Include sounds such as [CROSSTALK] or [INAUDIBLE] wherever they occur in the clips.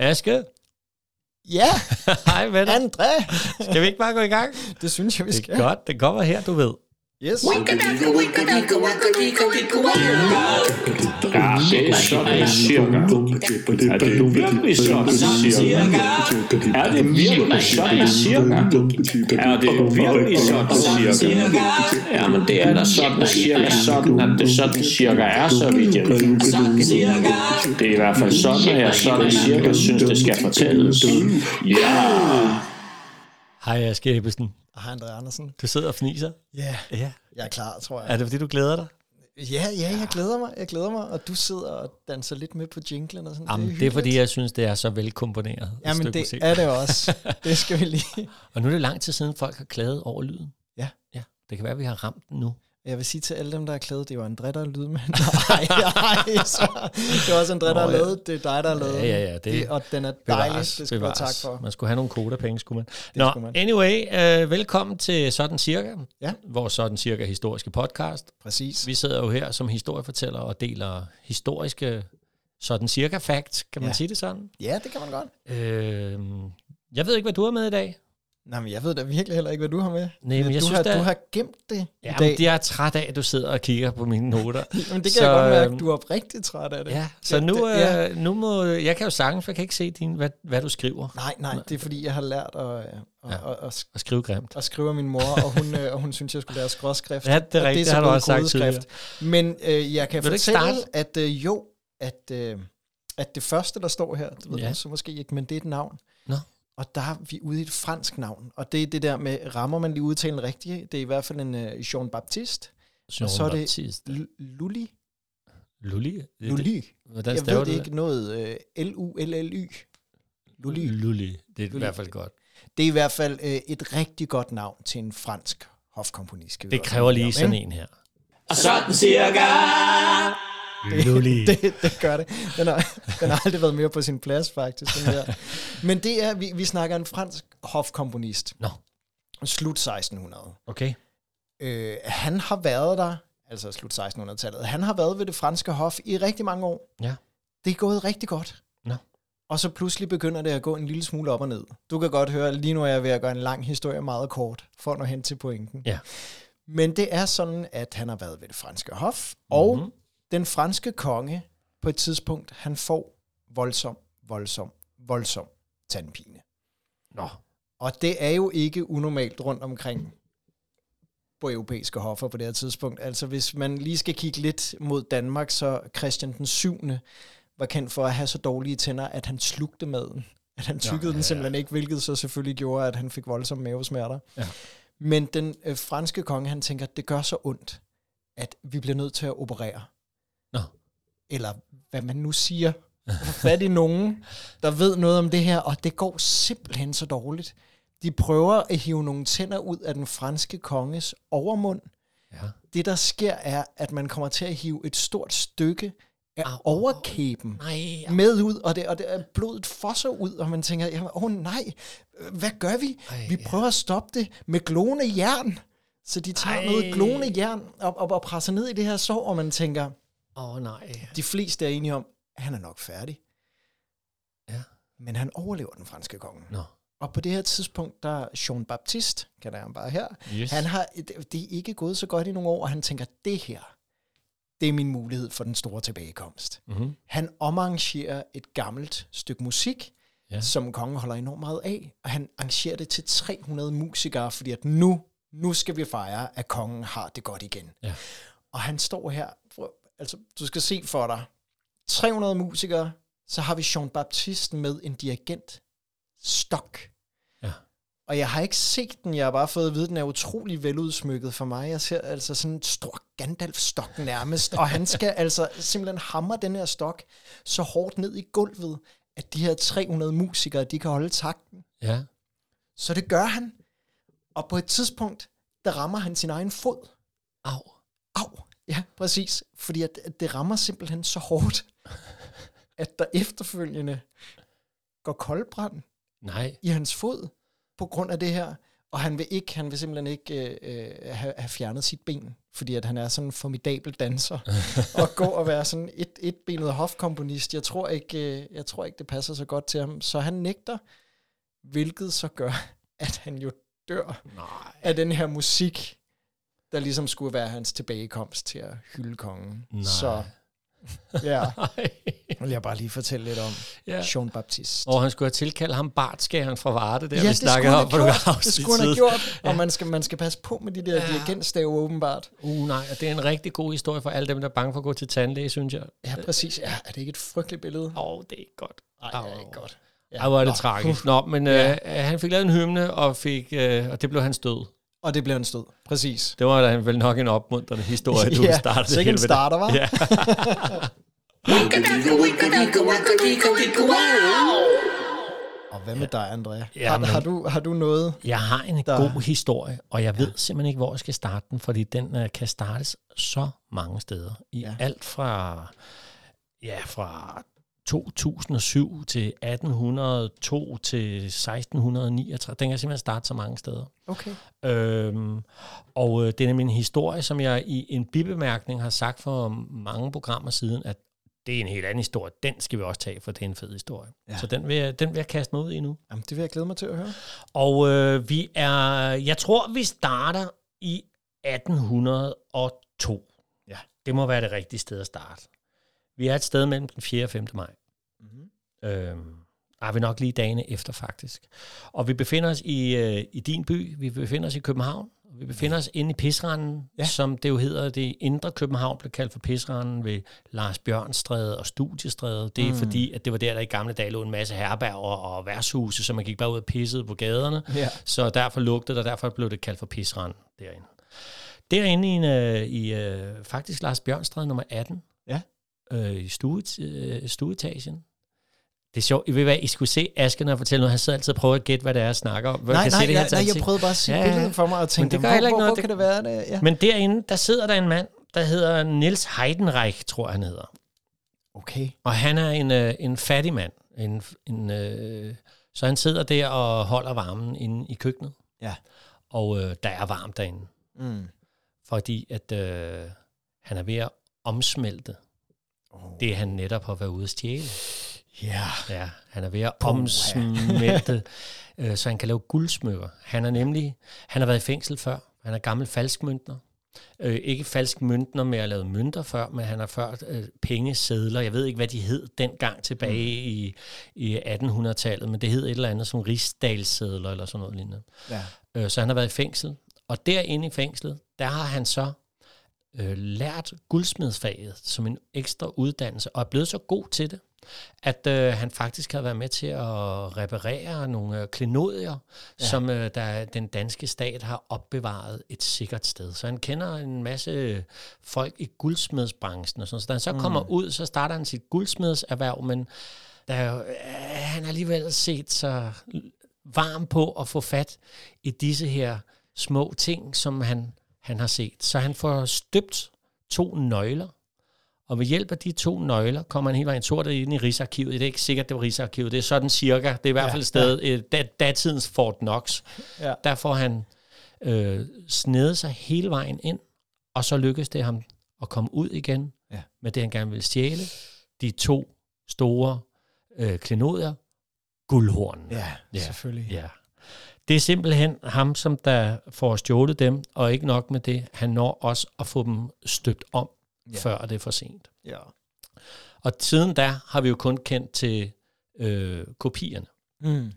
Aske, Ja, [LAUGHS] hej dig. André. Skal vi ikke bare gå i gang? Det synes jeg, vi Det skal. er godt, det kommer her, du ved. Yes. Ja, det er sådan cirka. Er det virkelig sådan cirka? Er det virkelig sådan cirka? Er det virkelig sådan cirka? Ja, men det er da sådan cirka sådan, at det sådan cirka er, så vidt jeg ved. Det er i hvert fald sådan, at jeg sådan cirka synes, det skal fortælles. Ja! Hej Aske Ebbesen. Hej, André Andersen. Du sidder og fniser. Ja, Ja. jeg er klar, tror jeg. Er det fordi, du glæder dig? Ja, ja, jeg glæder mig. Jeg glæder mig. Og du sidder og danser lidt med på jinglen og sådan. Jamen, det er hyggeligt. fordi, jeg synes, det er så velkomponeret. et Jamen, det musik. er det også. [LAUGHS] Det skal vi lige. Og nu er det lang tid siden, folk har klaget over lyden. Ja. Ja, det kan være, vi har ramt den nu. Jeg vil sige til alle dem, der er klædet, det var André, der er lydmand. [LAUGHS] Nej, nej, så. Det var også André, der Nå, har ja. lavet. Det er dig, der har lavet. Ja, ja, ja, det- det Og den er dejlig. Bevares, Det skal du tak for. Man skulle have nogle kodapenge, skulle man. Nå, skulle man. anyway, uh, velkommen til Sådan Cirka, Ja. vores Sådan Cirka historiske podcast. Præcis. Vi sidder jo her som historiefortæller og deler historiske Sådan Cirka facts, kan man Ja. sige det sådan? Ja, det kan man godt. Øh, jeg ved ikke, hvad du har med i dag. Nej, men jeg ved da virkelig heller ikke, hvad du har med. Nej, men jeg du, synes, har, der- du har gemt det i Ja, dag. men det er jeg træt af, at du sidder og kigger på mine noter. [LAUGHS] Jamen, det kan Så, jeg godt mærke, øhm, du er oprigtigt træt af det. Ja, så Det- nu, det- øh, ja. nu må... Jeg kan jo sagtens, for jeg kan ikke se, din, hvad, hvad du skriver. Nej, nej, det er fordi, jeg har lært at, at, Ja. ja. at, Og skrive grimt. at skrive min mor, og hun, øh, og hun synes, jeg skulle lære skråskrift. Ja, det er Og rigtigt, så det har du også sagt kodeskrift. Men øh, jeg kan Vil du fortælle, at øh, jo, at, øh, at det første, der står her, det ved Ja. ja. du så måske ikke, men det er et navn. Nå. Og der er vi ude i et fransk navn. Og det er det der med, rammer man lige udtalen rigtigt? Det er i hvert fald en øh, Jean Baptiste. Jean så er det-. L- Lully. Lully? Det- det- Lully. Hvordan Jeg ved det ikke noget. Øh, L-U-L-L-Y. Lully. Lully. Det er i Lully. hvert fald godt. Det er i hvert fald øh, et rigtig godt navn til en fransk hofkomponist. skal Det kræver lige sådan en her. Og sådan cirka. Lully. det, det gør det. Den har, den har aldrig været mere på sin plads, faktisk. Den der. Men det er, vi, vi snakker en fransk hofkomponist. Nå. Slut 1600. Okay. Øh, han har været der, altså slut 1600-tallet, han har været ved det franske hof i rigtig mange år. Ja. Det er gået rigtig godt. Nå. Og så pludselig begynder det at gå en lille smule op og ned. Du kan godt høre, lige nu er jeg ved at gøre en lang historie meget kort, for at nå hen til pointen. Ja. Men det er sådan, at han har været ved det franske hof, og Mhm. Den franske konge på et tidspunkt, han får voldsom, voldsom, voldsom tandpine. Nå. Og det er jo ikke unormalt rundt omkring på europæiske hoffer på det her tidspunkt. Altså hvis man lige skal kigge lidt mod Danmark, så Christian den 7. var kendt for at have så dårlige tænder, at han slugte maden. At han tykkede ja, ja, den ja. simpelthen ikke, hvilket så selvfølgelig gjorde, at han fik voldsomme mavesmerter. Ja. Men den øh, franske konge, han tænker, at det gør så ondt, at vi bliver nødt til at operere. Nå. Eller hvad man nu siger. Fat i nogen, der ved noget om det her, og det går simpelthen så dårligt. De prøver at hive nogle tænder ud af den franske konges overmund. Ja. Det, der sker, er, at man kommer til at hive et stort stykke af Au. overkæben Nej. med ud, og det, og det blodet fosser ud, og man tænker, jamen, åh nej, øh, hvad gør vi? Ej, vi ja. prøver at stoppe det med glående jern. Så de tager Ej. noget glående jern op, op og presser ned i det her sår, og man tænker, Åh, oh, nej. de fleste er enige om, at han er nok færdig. Ja. Men han overlever den franske konge. Nå. Og på det her tidspunkt, der er Jean Baptiste, kan jeg bare her, Yes. han har, det er ikke gået så godt i nogle år, og han tænker, det her, det er min mulighed for den store tilbagekomst. Mm-hmm. Han omarrangerer et gammelt stykke musik, Ja. som kongen holder enormt meget af, og han arrangerer det til 300 musikere, fordi at nu, nu skal vi fejre, at kongen har det godt igen. Ja. Og han står her, altså du skal se for dig, 300 musikere, så har vi Jean Baptiste med en dirigent stok. Ja. Og jeg har ikke set den, jeg har bare fået at vide, at den er utrolig veludsmykket for mig. Jeg ser altså sådan en stor Gandalf-stok nærmest, og han skal [LAUGHS] altså simpelthen hamre den her stok så hårdt ned i gulvet, at de her 300 musikere, de kan holde takten. Ja. Så det gør han. Og på et tidspunkt, der rammer han sin egen fod. Au. Au, ja, præcis. Fordi at, at det rammer simpelthen så hårdt, [LAUGHS] at der efterfølgende går koldbrand Nej. i hans fod på grund af det her. Og han vil ikke, han vil simpelthen ikke øh, øh, have, have fjernet sit ben, fordi at han er sådan en formidabel danser. [LAUGHS] og gå og være sådan et, et benet hofkomponist, jeg tror, ikke, øh, jeg tror ikke, det passer så godt til ham. Så han nægter, hvilket så gør, at han jo dør Nej. af den her musik, der ligesom skulle være hans tilbagekomst til at hylde kongen. Nej. Så [LAUGHS] ja, Nej. vil jeg bare lige fortælle lidt om ja. Jean Baptiste. Og han skulle have tilkaldt ham Bartskæren fra Varde, der ja, vi det snakkede om for have nogle gjort. Det afsnit skulle han have gjort, [LAUGHS] og man skal, man skal passe på med de der Ja. ja. dirigentstave åbenbart. Uh, nej, og det er en rigtig god historie for alle dem, der er bange for at gå til tandlæge, synes jeg. Ja, præcis. Ja, er det ikke et frygteligt billede? Åh, oh, det er ikke godt. Nej, det er ikke godt. Ja. Ej, hvor er det Nå, tragisk. Nå, men Ja. øh, han fik lavet en hymne, og, fik, øh, og det blev hans død. Og det blev en stød. Præcis. Det var da vel nok en opmuntrende historie, du [LAUGHS] Ja, startede. sikke en starter, hva'? Ja. [LAUGHS] Og hvad med dig, Andrea? Ja, har, men- har, du, har du noget? Jeg har en Der- god historie, og jeg ved simpelthen ikke, hvor jeg skal starte den, fordi den øh, kan startes så mange steder. I Ja. ja. alt fra, ja, fra 2007 til 1802 til 1639. Den kan simpelthen starte så mange steder. Okay. Øhm, og øh, det er nemlig en historie, som jeg i en bibemærkning har sagt for mange programmer siden, at det er en helt anden historie. Den skal vi også tage, for det er en fed historie. Ja. Ja. Så den vil, jeg, den vil jeg kaste mig ud i nu. Jamen, det vil jeg glæde mig til at høre. Og øh, vi er, jeg tror, vi starter i 1802. Ja. Det må være det rigtige sted at starte. Vi er et sted mellem den 4. og 5. maj. Mm-hmm. Øhm, er vi nok lige dagene efter, faktisk. Og vi befinder os i, øh, i din by. Vi befinder os i København. Vi befinder os inde i Pisranden, Ja. som det jo hedder. Det indre København blev kaldt for Pisranden ved Lars Bjørnstræde og Studiestræde. Det er Mm. mm. fordi, at det var der, der i gamle dage lå en masse herberger og værtshuse, så man gik bare ud og pissede på gaderne. Ja. Så derfor lugtede det, og derfor blev det kaldt for Pisranden derinde. Derinde i, en, øh, i øh, faktisk Lars Bjørnstræde nummer 18, Ja. Øh, i stue, øh, stueetagen. Det er sjovt. I ved hvad, I skulle se Asken og fortælle noget. Han sidder altid og prøver at gætte, hvad det er, jeg snakker om. Hvor Nej, jeg kan nej, se det nej, nej, jeg prøvede bare at se Ja, billedet for mig og tænkte, det gør hvor, hvor, noget. hvor Det- kan det være det? Ja. Men derinde, der sidder der en mand, der hedder Nils Heidenreich, tror jeg, han hedder. Okay. Og han er en, øh, en fattig mand. En, en, øh, så han sidder der og holder varmen inde i køkkenet. Ja. Og øh, der er varmt derinde. Mm. Fordi at øh, han er ved at omsmelte Oh. det, han netop har været ude at stjæle. Ja. Ja, han er ved at omsmelte, [LAUGHS] øh, så han kan lave guldsmykker. Han er nemlig, han har været i fængsel før. Han er gammel falskmøntner. Øh, ikke falsk møntner med at lave mønter før, men han har ført øh, pengesedler. Jeg ved ikke, hvad de hed dengang tilbage mm. i, i 1800-tallet, men det hed et eller andet som rigsdalssedler eller sådan noget lignende. ja. Øh, så han har været i fængsel. Og derinde i fængslet, der har han så øh, lært guldsmedsfaget som en ekstra uddannelse, og er blevet så god til det, at øh, han faktisk har været med til at reparere nogle øh, klenodier, ja. som øh, der, den danske stat har opbevaret et sikkert sted. Så han kender en masse folk i guldsmedsbranchen og sådan Så da han så mm. kommer ud, så starter han sit guldsmedserhverv, men der er jo, øh, han har alligevel set så varm på at få fat i disse her små ting, som han, han har set. Så han får støbt to nøgler, og ved hjælp af de to nøgler kommer han hele vejen sortet ind i Rigsarkivet. Det er ikke sikkert, det var Rigsarkivet. Det er sådan cirka. Det er i hvert Ja, fald et sted, ja. dat, datidens Fort Knox. Ja. Der får han øh, snedet sig hele vejen ind, og så lykkes det ham at komme ud igen Ja. med det, han gerne vil stjæle. De to store øh, klenodier, guldhornene. Ja, Ja. selvfølgelig. Ja. Det er simpelthen ham, som der får stjålet dem, og ikke nok med det, han når også at få dem støbt om, Ja. før det er for sent. Ja. Og siden da har vi jo kun kendt til øh, kopierne. Mm.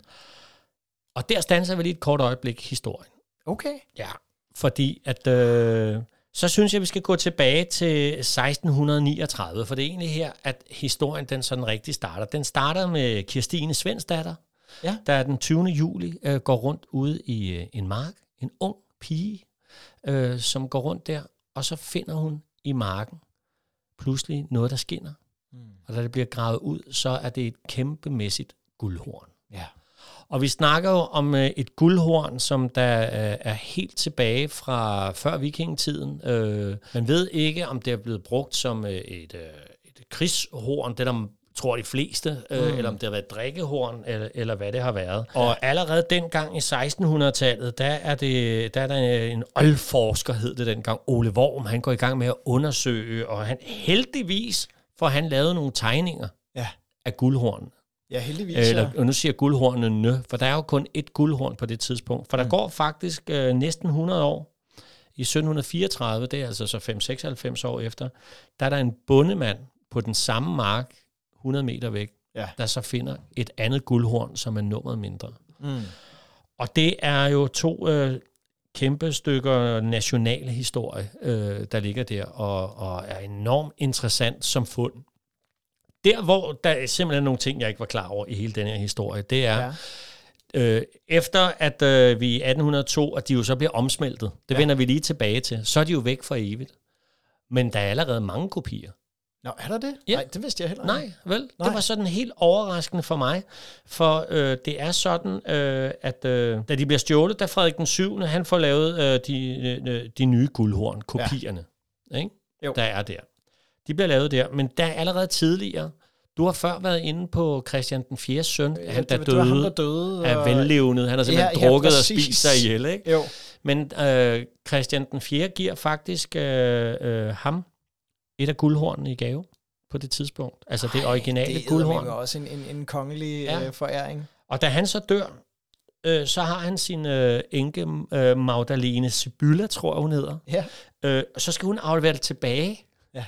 Og der standser vi lige et kort øjeblik historien. Okay. Ja. Fordi at, øh, så synes jeg, vi skal gå tilbage til 1639, for det er egentlig her, at historien den sådan rigtig starter. Den starter med Kirstine Svensdatter, Ja. der den 20. juli øh, går rundt ude i øh, en mark. En ung pige, øh, som går rundt der, og så finder hun i marken pludselig noget, der skinner. Mm. Og da det bliver gravet ud, så er det et kæmpemæssigt guldhorn. Ja. Og vi snakker jo om øh, et guldhorn, som der øh, er helt tilbage fra før vikingetiden. Øh, man ved ikke, om det er blevet brugt som øh, et, øh, et krigshorn. Det er der tror de fleste, øh, mm. eller om det har været drikkehorn, eller, eller hvad det har været. Og allerede dengang i 1600-tallet, der er, det, der er der en oldforsker, hed det dengang, Ole Worm, han går i gang med at undersøge, og han heldigvis får han lavet nogle tegninger Ja. af guldhorn. Ja, heldigvis. Eller, ja. og nu siger guldhornene, for der er jo kun et guldhorn på det tidspunkt. For der mm. går faktisk øh, næsten 100 år. I 1734, det er altså så 5-96 år efter, der er der en bondemand på den samme mark, 100 meter væk, Ja. der så finder et andet guldhorn, som er nummeret mindre. Mm. Og det er jo to øh, kæmpe stykker nationale historie, øh, der ligger der, og, og er enormt interessant som fund. Der, hvor der er simpelthen nogle ting, jeg ikke var klar over i hele den her historie, det er, Ja. øh, efter at øh, vi i 1802, og de jo så bliver omsmeltet, det ja. vender vi lige tilbage til, så er de jo væk for evigt. Men der er allerede mange kopier. Nå, er der det? Ja. Nej, det vidste jeg heller Nej, vel? Nej. Det var sådan helt overraskende for mig, for øh, det er sådan, øh, at øh, da de bliver stjålet, da Frederik den 7. han får lavet øh, de, øh, de nye guldhorn, kopierne, ja. ikke? Jo. der er der. De bliver lavet der, men der er allerede tidligere, du har før været inde på Christian den 4. søn, Ja, han der det, det var ham, der døde, døde. er og- venlevnet. Han har simpelthen Ja, ja, drukket og præcis. spist sig ihjel, ikke? Jo. Men øh, Christian den 4. giver faktisk øh, øh, ham et af guldhornene i gave på det tidspunkt. Altså det originale det er guldhorn. også en, en, en kongelig Ja. øh, foræring. Og da han så dør, øh, så har han sin øh, enke øh, Magdalene Sibylla, tror jeg hun hedder. Ja. Øh, så skal hun aflevere det tilbage. Ja.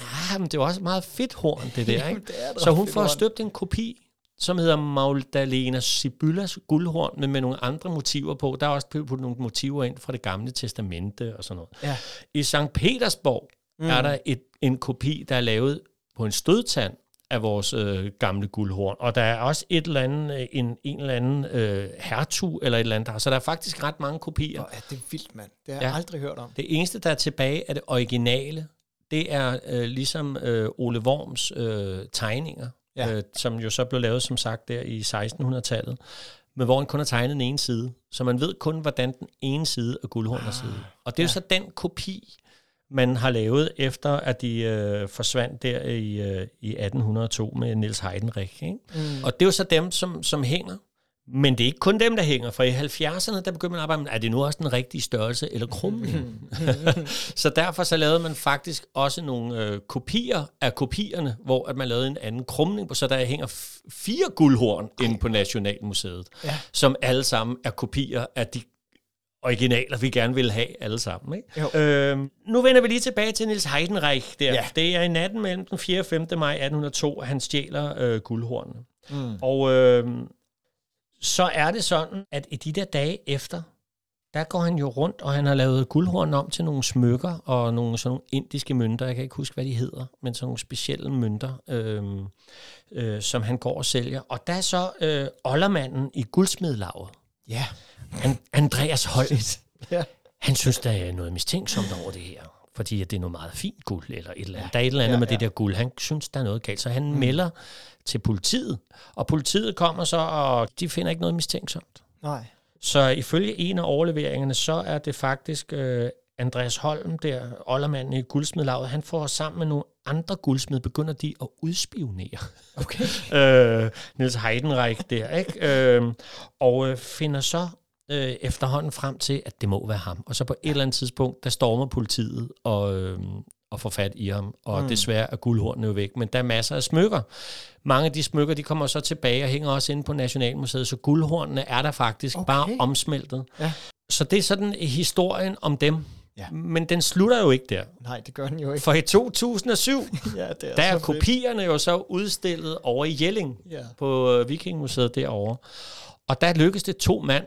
Ah, men det er også et meget fedt horn, det der, [LAUGHS] ikke? Jamen, det er et så hun får støbt en kopi, som hedder Magdalena Sibyllas guldhorn, men med nogle andre motiver på. Der er også puttet nogle motiver ind fra det gamle testamente og sådan noget. Ja. I St. Petersborg mm. er der et, en kopi, der er lavet på en stødtand af vores øh, gamle guldhorn. Og der er også et eller andet, øh, en, en eller anden øh, hertug eller et eller andet der. Så der er faktisk ret mange kopier. Hvor er det vildt, mand. Det har Ja. jeg aldrig hørt om. Det eneste, der er tilbage af det originale, det er øh, ligesom øh, Ole Worms øh, tegninger, Ja. ja. øh, som jo så blev lavet, som sagt, der i 1600-tallet, men hvor han kun har tegnet den ene side. Så man ved kun, hvordan den ene side af guldhornet ser ud. Og det er jo så den kopi, man har lavet, efter at de øh, forsvandt der i, øh, i 1802 med Niels Heidenreich. Ikke? Mm. Og det er jo så dem, som, som hænger. Men det er ikke kun dem, der hænger, for i 70'erne, der begyndte man at arbejde med, er det nu også den rigtige størrelse eller krumning? [LAUGHS] så derfor så lavede man faktisk også nogle øh, kopier af kopierne, hvor at man lavede en anden krumning, så der hænger fire guldhorn inde på Nationalmuseet, Ja. som alle sammen er kopier af de originaler, vi gerne vil have alle sammen. Ikke? Øhm, nu vender vi lige tilbage til Niels Heidenreich. Der. Ja. Det er i natten mellem den 4. og 5. maj 1802, at han stjæler øh, guldhornene. Mm. Og øh, så er det sådan, at i de der dage efter, der går han jo rundt, og han har lavet guldhorn om til nogle smykker og nogle sådan nogle indiske mønter. Jeg kan ikke huske, hvad de hedder, men sådan nogle specielle mønter, øh, øh, som han går og sælger. Og der er så øh, oldermanden i guldsmedlaget, Ja. han, Andreas Holm. Ja. Han synes, der er noget mistænksomt over det her, fordi at det er noget meget fint guld, eller et eller andet. Der er et eller andet Ja, med ja. det der guld. Han synes, der er noget galt, så han mm. melder til politiet. Og politiet kommer så, og de finder ikke noget mistænksomt. Nej. Så ifølge en af overleveringerne, så er det faktisk øh, Andreas Holm, der oldermanden i guldsmedlaget, han får sammen med nogle andre guldsmed, begynder de at udspionere Okay. [LAUGHS] øh, Niels Heidenreich der, ikke? Øh, og øh, finder så øh, efterhånden frem til, at det må være ham. Og så på et eller andet tidspunkt, der stormer politiet og, øh, og får fat i ham. Og mm. desværre er guldhornene jo væk, men der er masser af smykker. Mange af de smykker, de kommer så tilbage og hænger også inde på Nationalmuseet, så guldhornene er der faktisk okay. bare omsmeltet. Ja. Så det er sådan historien om dem. Ja. Men den slutter jo ikke der. Nej, det gør den jo ikke. For i 2007, [LAUGHS] Ja, det er der er så fedt. kopierne jo så udstillet over i Jelling Ja. på øh, Vikingmuseet derovre. Og der lykkedes det to mand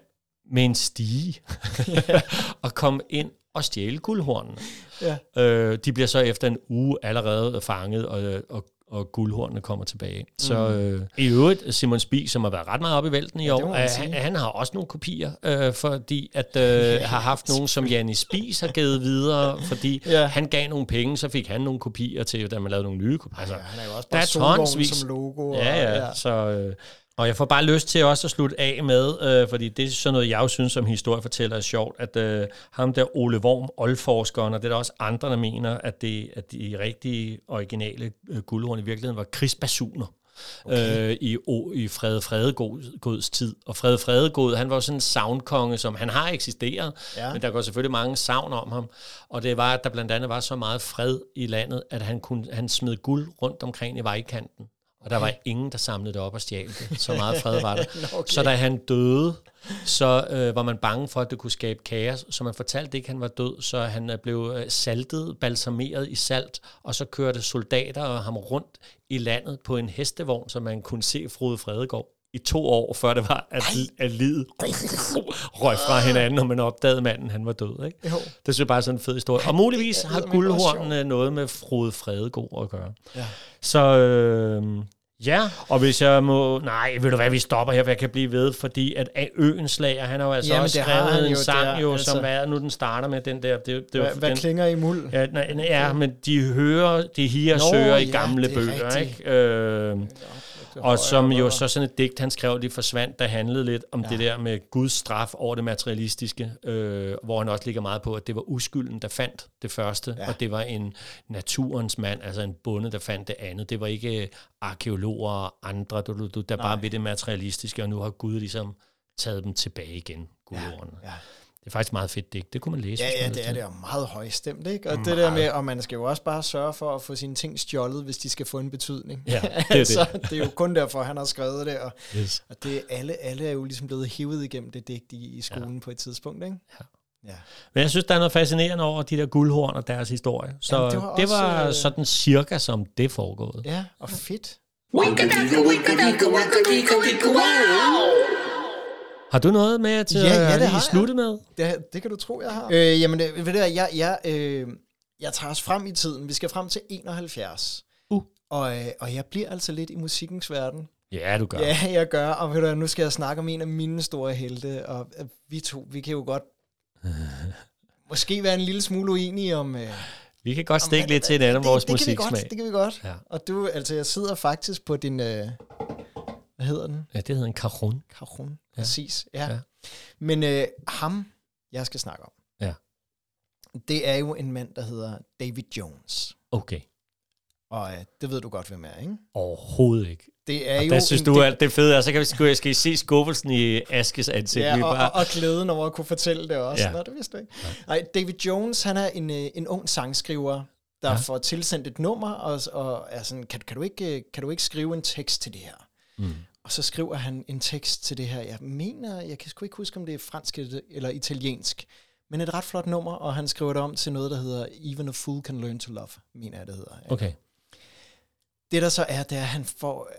med en stige [LAUGHS] [LAUGHS] at komme ind og stjæle guldhornene. Ja. Øh, de bliver så efter en uge allerede fanget, og, og, og guldhornene kommer tilbage. Mm. Så øh, i øvrigt, Simon Spig, som har været ret meget op i vælten i det år, han, han har også nogle kopier, øh, fordi at øh, har haft nogle, som Janni Spis har givet videre, fordi [LAUGHS] Ja. han gav nogle penge, så fik han nogle kopier til, da man lavede nogle nye kopier. Altså, Ja, han er jo også bare tonsvis. som logo. og, Ja, ja. Så, øh, Og jeg får bare lyst til også at slutte af med, øh, fordi det er sådan noget, jeg jo synes som historiefortæller er sjovt, at øh, ham der Ole Worm, oldforskeren, og det er der også andre, der mener, at, det, at de rigtige originale øh, guldhorn i virkeligheden var krigsbasuner. Okay. Øh, i, o, i Frede Fredegods tid. Og Frede Fredegod, han var sådan en savnkonge, som han har eksisteret, ja. men der går selvfølgelig mange savn om ham. Og det var, at der blandt andet var så meget fred i landet, at han, kunne, han smed guld rundt omkring i vejkanten. Og der var ingen, der samlede det op og stjal det. Så meget fred var der. [LAUGHS] okay. Så da han døde, så øh, var man bange for, at det kunne skabe kaos. Så man fortalte ikke, at han var død, så han øh, blev øh, saltet, balsameret i salt, og så kørte soldater og ham rundt i landet på en hestevogn, så man kunne se Frode Fredegård i to år, før det var, at, at livet røg fra hinanden, når man opdagede manden, han var død. Ikke? Jo. Det synes jeg bare er sådan en fed historie. Og muligvis har guldhornene noget med Frode Fredegård at gøre. Ja. Så øh, Ja, og hvis jeg må... Nej, ved du hvad, vi stopper her, for jeg kan blive ved, fordi at Øen Slager, han har jo altså Jamen, også skrevet en jo, sang, der, jo, altså, som er, nu den starter med den der... Det, det, hvad, hvad den, klinger i muld? Ja, nej, ja, men de hører, de higer søger ja, i gamle bøger, rigtigt. ikke? Øh, og som jo så sådan et digt, han skrev, det forsvandt, der handlede lidt om ja. det der med Guds straf over det materialistiske, øh, hvor han også ligger meget på, at det var uskylden, der fandt det første, ja. og det var en naturens mand, altså en bonde, der fandt det andet. Det var ikke arkeologer og andre, du, du, der Nej. bare ved det materialistiske, og nu har Gud ligesom taget dem tilbage igen, gudordene. Ja, ja. Det er faktisk meget fedt digt. Det kunne man læse. Ja, ja det er det. Og meget højstemt, ikke? Og meget. det der med, og man skal jo også bare sørge for at få sine ting stjålet, hvis de skal få en betydning. Ja, [LAUGHS] det er altså, det. det er jo kun derfor, han har skrevet det. Og, yes. og det, alle, alle er jo ligesom blevet hivet igennem det digt i, i skolen ja. på et tidspunkt, ikke? Ja. Ja. Men jeg synes, der er noget fascinerende over de der guldhorn og deres historie. Så Jamen, det var, det var også, sådan cirka, som det foregået. Ja, og fedt. Har du noget med til ja, ja, det at slutte med? Det, det kan du tro, jeg har. Øh, jamen, det, ved du, jeg, jeg, øh, jeg tager os frem i tiden. Vi skal frem til 71. Uh. Og, øh, og jeg bliver altså lidt i musikkens verden. Ja, du gør. Ja, jeg gør. Og ved du, nu skal jeg snakke om en af mine store helte. Og øh, vi to, vi kan jo godt [LAUGHS] måske være en lille smule uenige om... Øh, vi kan godt stikke lidt til en anden vores musiksmag. Det kan vi godt. Ja. Og du, altså, jeg sidder faktisk på din... Øh, hvad hedder den? Ja, det hedder en cajon. Cajon, ja. præcis. Ja. ja. Men øh, ham, jeg skal snakke om, ja. det er jo en mand, der hedder David Jones. Okay. Og øh, det ved du godt, hvem er, ikke? Overhovedet ikke. Det er og jo der synes en, du, at det er fedt, og så kan vi, skal, skal I se skuffelsen i Askes ansigt. Ja, og, bare... og, og glæden over at kunne fortælle det også. Ja. Nå, det vidste du ikke. Nej, David Jones, han er en, øh, en ung sangskriver, der ja. får tilsendt et nummer, og, og er sådan, kan, kan, du ikke, øh, kan du ikke skrive en tekst til det her? Mm. Og så skriver han en tekst til det her. Jeg mener, jeg kan sgu ikke huske, om det er fransk eller italiensk, men et ret flot nummer, og han skriver det om til noget, der hedder Even a Fool Can Learn to Love, mener jeg, det hedder. Okay. Det der så er, det er, at han får,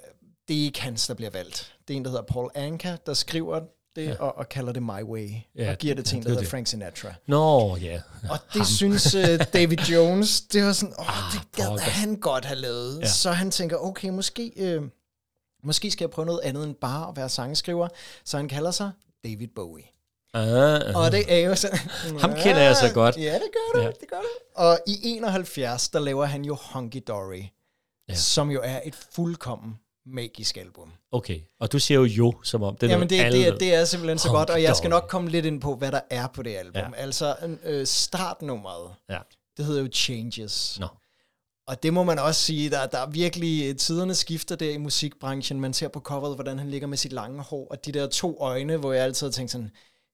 det er ikke hans, der bliver valgt. Det er en, der hedder Paul Anka, der skriver det ja. og, og kalder det My Way, ja, og giver det til en, der hedder det. Frank Sinatra. Nå, ja. Yeah. Og det Ham. synes uh, David Jones, det var sådan, åh, oh, det gad han godt have lavet. Ja. Så han tænker, okay, måske... Uh, Måske skal jeg prøve noget andet end bare at være sangskriver. Så han kalder sig David Bowie. Uh, uh. Og det er jo sådan... Ham kender jeg så godt. Ja, det gør du. Ja. Det gør du. Og i 71, der laver han jo Hunky Dory, ja. som jo er et fuldkommen magisk album. Okay, og du siger jo jo, som om det er Jamen det, det, er, det er simpelthen så godt, og jeg skal nok komme lidt ind på, hvad der er på det album. Ja. Altså, øh, startnummeret, ja. det hedder jo Changes. No. Og det må man også sige, der, der er virkelig tiderne skifter der i musikbranchen. Man ser på coveret, hvordan han ligger med sit lange hår, og de der to øjne, hvor jeg altid har tænkt sådan,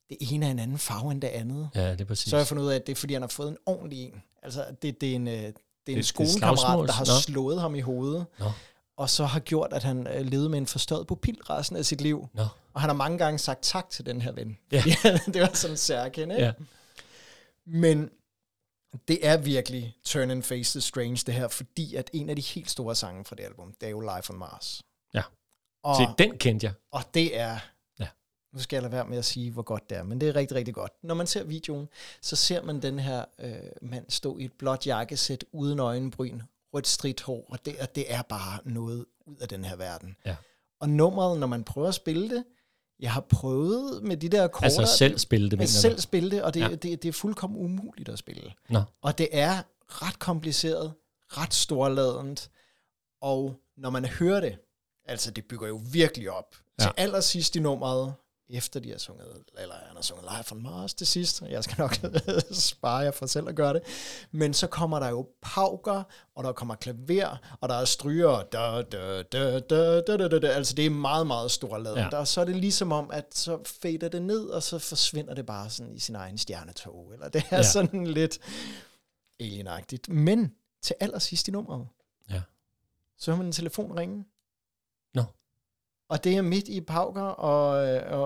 det ene er en anden farve end det andet. Ja, det er præcis. Så har jeg fundet ud af, at det er, fordi han har fået en ordentlig en. Altså, det, det er en, øh, det er en det, skolekammerat, der har Nå. slået ham i hovedet. Nå. Og så har gjort, at han øh, levede med en forstået pupil resten af sit liv. Nå. Og han har mange gange sagt tak til den her ven. Ja. [LAUGHS] det var sådan en særkende. Ja. Men det er virkelig Turn and Face the Strange, det her, fordi at en af de helt store sange fra det album, det er jo Life on Mars. Ja. Og, Så den kendte jeg. Og det er, ja. nu skal jeg lade være med at sige, hvor godt det er, men det er rigtig, rigtig godt. Når man ser videoen, så ser man den her øh, mand stå i et blåt jakkesæt uden øjenbryn, rødt stridt hår, og det, og det er bare noget ud af den her verden. Ja. Og nummeret, når man prøver at spille det, jeg har prøvet med de der akkorder. Altså selv spille det, mener Selv spille det, og det, ja. det, det er fuldkommen umuligt at spille. Nå. Og det er ret kompliceret, ret storladent, og når man hører det, altså det bygger jo virkelig op. Ja. Til allersidst i nummeret, efter de har sunget, eller han har sunget Live from Mars til sidst, jeg skal nok [LAUGHS] spare jer for selv at gøre det, men så kommer der jo pauker, og der kommer klaver, og der er stryger, da, da, da, da, da, da, da, da. altså det er meget, meget stor laden. Ja. Der, så er det ligesom om, at så fader det ned, og så forsvinder det bare sådan i sin egen stjernetog, eller det er ja. sådan lidt alienagtigt. Men til allersidst i nummeret, ja. så har man en telefon ringe. Og det er midt i pauker og,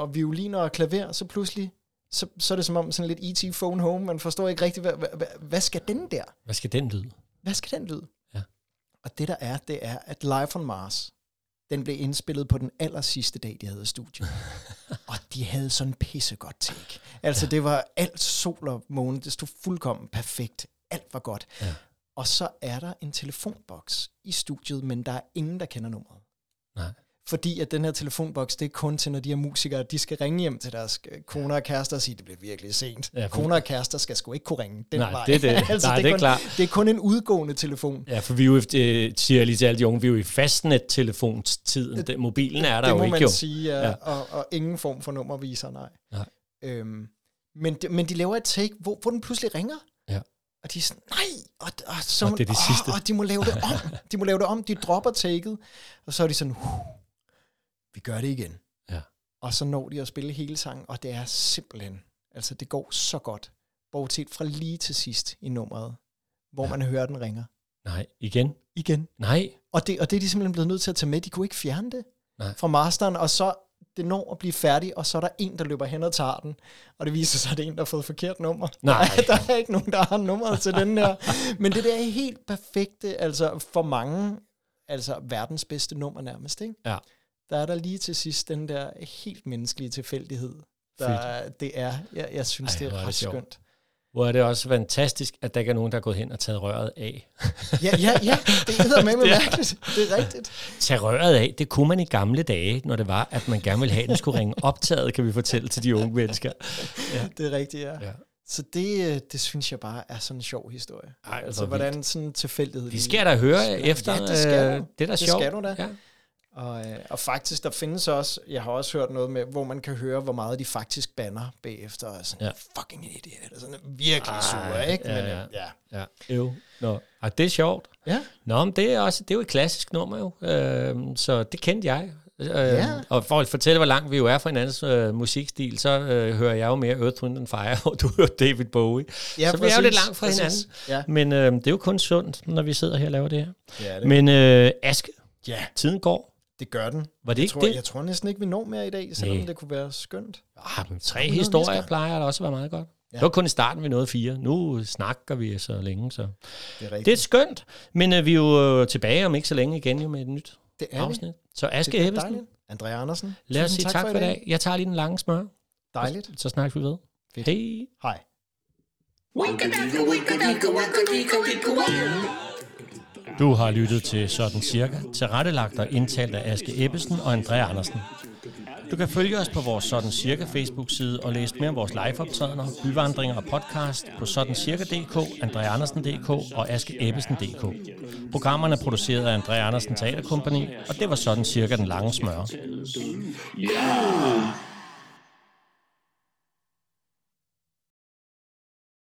og violiner og klaver, så pludselig, så, så er det som om sådan lidt E.T. phone home, man forstår ikke rigtigt, hvad, hvad, hvad skal den der? Hvad skal den lyde? Hvad skal den lyde? Ja. Og det der er, det er, at Live on Mars, den blev indspillet på den aller sidste dag, de havde studiet. [LAUGHS] og de havde sådan pissegodt take. Altså ja. det var alt sol og måne, det stod fuldkommen perfekt. Alt var godt. Ja. Og så er der en telefonboks i studiet, men der er ingen, der kender nummeret. Nej. Fordi at den her telefonboks, det er kun til, når de her musikere, de skal ringe hjem til deres koner og kærester og sige, det bliver virkelig sent. Ja, Ja, koner og kærester skal sgu ikke kunne ringe den Nej, vej. det er det. [LAUGHS] Nej, det er kun, klart. Det er kun en udgående telefon. Ja, for vi er jo, øh, siger lige til alle de unge, vi er jo i fastnet-telefonstiden. Det, mobilen er der det jo må ikke man jo. sige, ja. Og, og ingen form for nummerviser, nej. Nej. Øhm, men, de, men de laver et take, hvor, hvor den pludselig ringer. Ja. Og de er sådan, nej, og, og, så, Og det er det åh, sidste. Og de må lave det om. De må lave det om. De dropper taket, og så er de sådan, uh, vi gør det igen. Ja. Og så når de at spille hele sangen, og det er simpelthen, altså det går så godt. Bortset fra lige til sidst i nummeret, hvor Ja. man hører, den ringer. Nej, igen? Igen. Nej. Og det, og det er de simpelthen blevet nødt til at tage med. De kunne ikke fjerne det Nej. fra masteren, og så det når at blive færdig, og så er der en, der løber hen og tager den. Og det viser sig, at det er en, der har fået forkert nummer. [LAUGHS] Nej. Der, [LAUGHS] er- der er ikke nogen, der har nummeret til den her. Men det der er helt perfekte, altså for mange, altså verdens bedste nummer nærmest, ikke? Ja. Der er der lige til sidst den der helt menneskelige tilfældighed. Der, det er, jeg, jeg synes, Ej, det er ret det sjovt. skønt. Hvor er det også fantastisk, at der ikke er nogen, der er gået hen og taget røret af. Ja, ja, ja, det [LAUGHS] er med mærkeligt. Det er rigtigt. Tage røret af, det kunne man i gamle dage, når det var, at man gerne ville have, at den skulle ringe optaget, kan vi fortælle til de unge mennesker. [LAUGHS] Ja. Det er rigtigt, ja. Ja. Så det, øh, det synes jeg bare er sådan en sjov historie. Ej, altså, hvor hvordan sådan en tilfældighed... Det skal jeg da høre Ja, efter. det skal øh. Det er da Det sjovt. skal du da. Ja. Og, øh, og faktisk, der findes også, jeg har også hørt noget med, hvor man kan høre, hvor meget de faktisk banner bagefter, og sådan, Ja. fucking idiot, eller sådan virkelig Ej, sure, ikke? ja, Men, ja. øh, ja. Ja, jo. Nå, Ej, det er sjovt. Ja. Nå, men det er, også, det er jo et klassisk nummer jo, øh, så det kendte jeg. Øh, Ja. Og for at fortælle, hvor langt vi jo er fra hinandens øh, musikstil, så øh, hører jeg jo mere Earth, Wind and Fire, [LAUGHS] og du hører David Bowie. ja så vi er jo lidt præcis, langt fra præcis. hinanden. Ja. Men øh, det er jo kun sundt, når vi sidder her og laver det her. Ja, det, Men øh, Aske, ja, tiden går. Det gør den. Var det Jeg ikke tror, det? jeg tror næsten ikke, vi når mere i dag, selvom Nej. det kunne være skønt. Ah, men tre historier mennesker. plejer da også at være meget godt. Ja. Det var kun i starten, vi nåede fire. Nu snakker vi så længe, så... Det er rigtigt. Det er skønt, men øh, vi er jo øh, tilbage om ikke så længe igen jo med et nyt det er afsnit. Så Aske Det Ebbesen. Andrea Andersen. lad os sige tak, for i dag. Jeg tager lige den lange smør, Dejligt. så snakkes vi ved. Fedt. Hej. Hej. Du har lyttet til Sådan Cirka, tilrettelagt og indtalt af Aske Ebbesen og Andrea Andersen. Du kan følge os på vores Sådan Cirka Facebook-side og læse mere om vores liveoptrædener, byvandringer og podcast på sådancirka.dk, andreaandersen.dk og askeebbesen.dk. Programmerne er produceret af Andrea Andersen Teaterkompagni, og det var Sådan Cirka den lange smør. Yeah.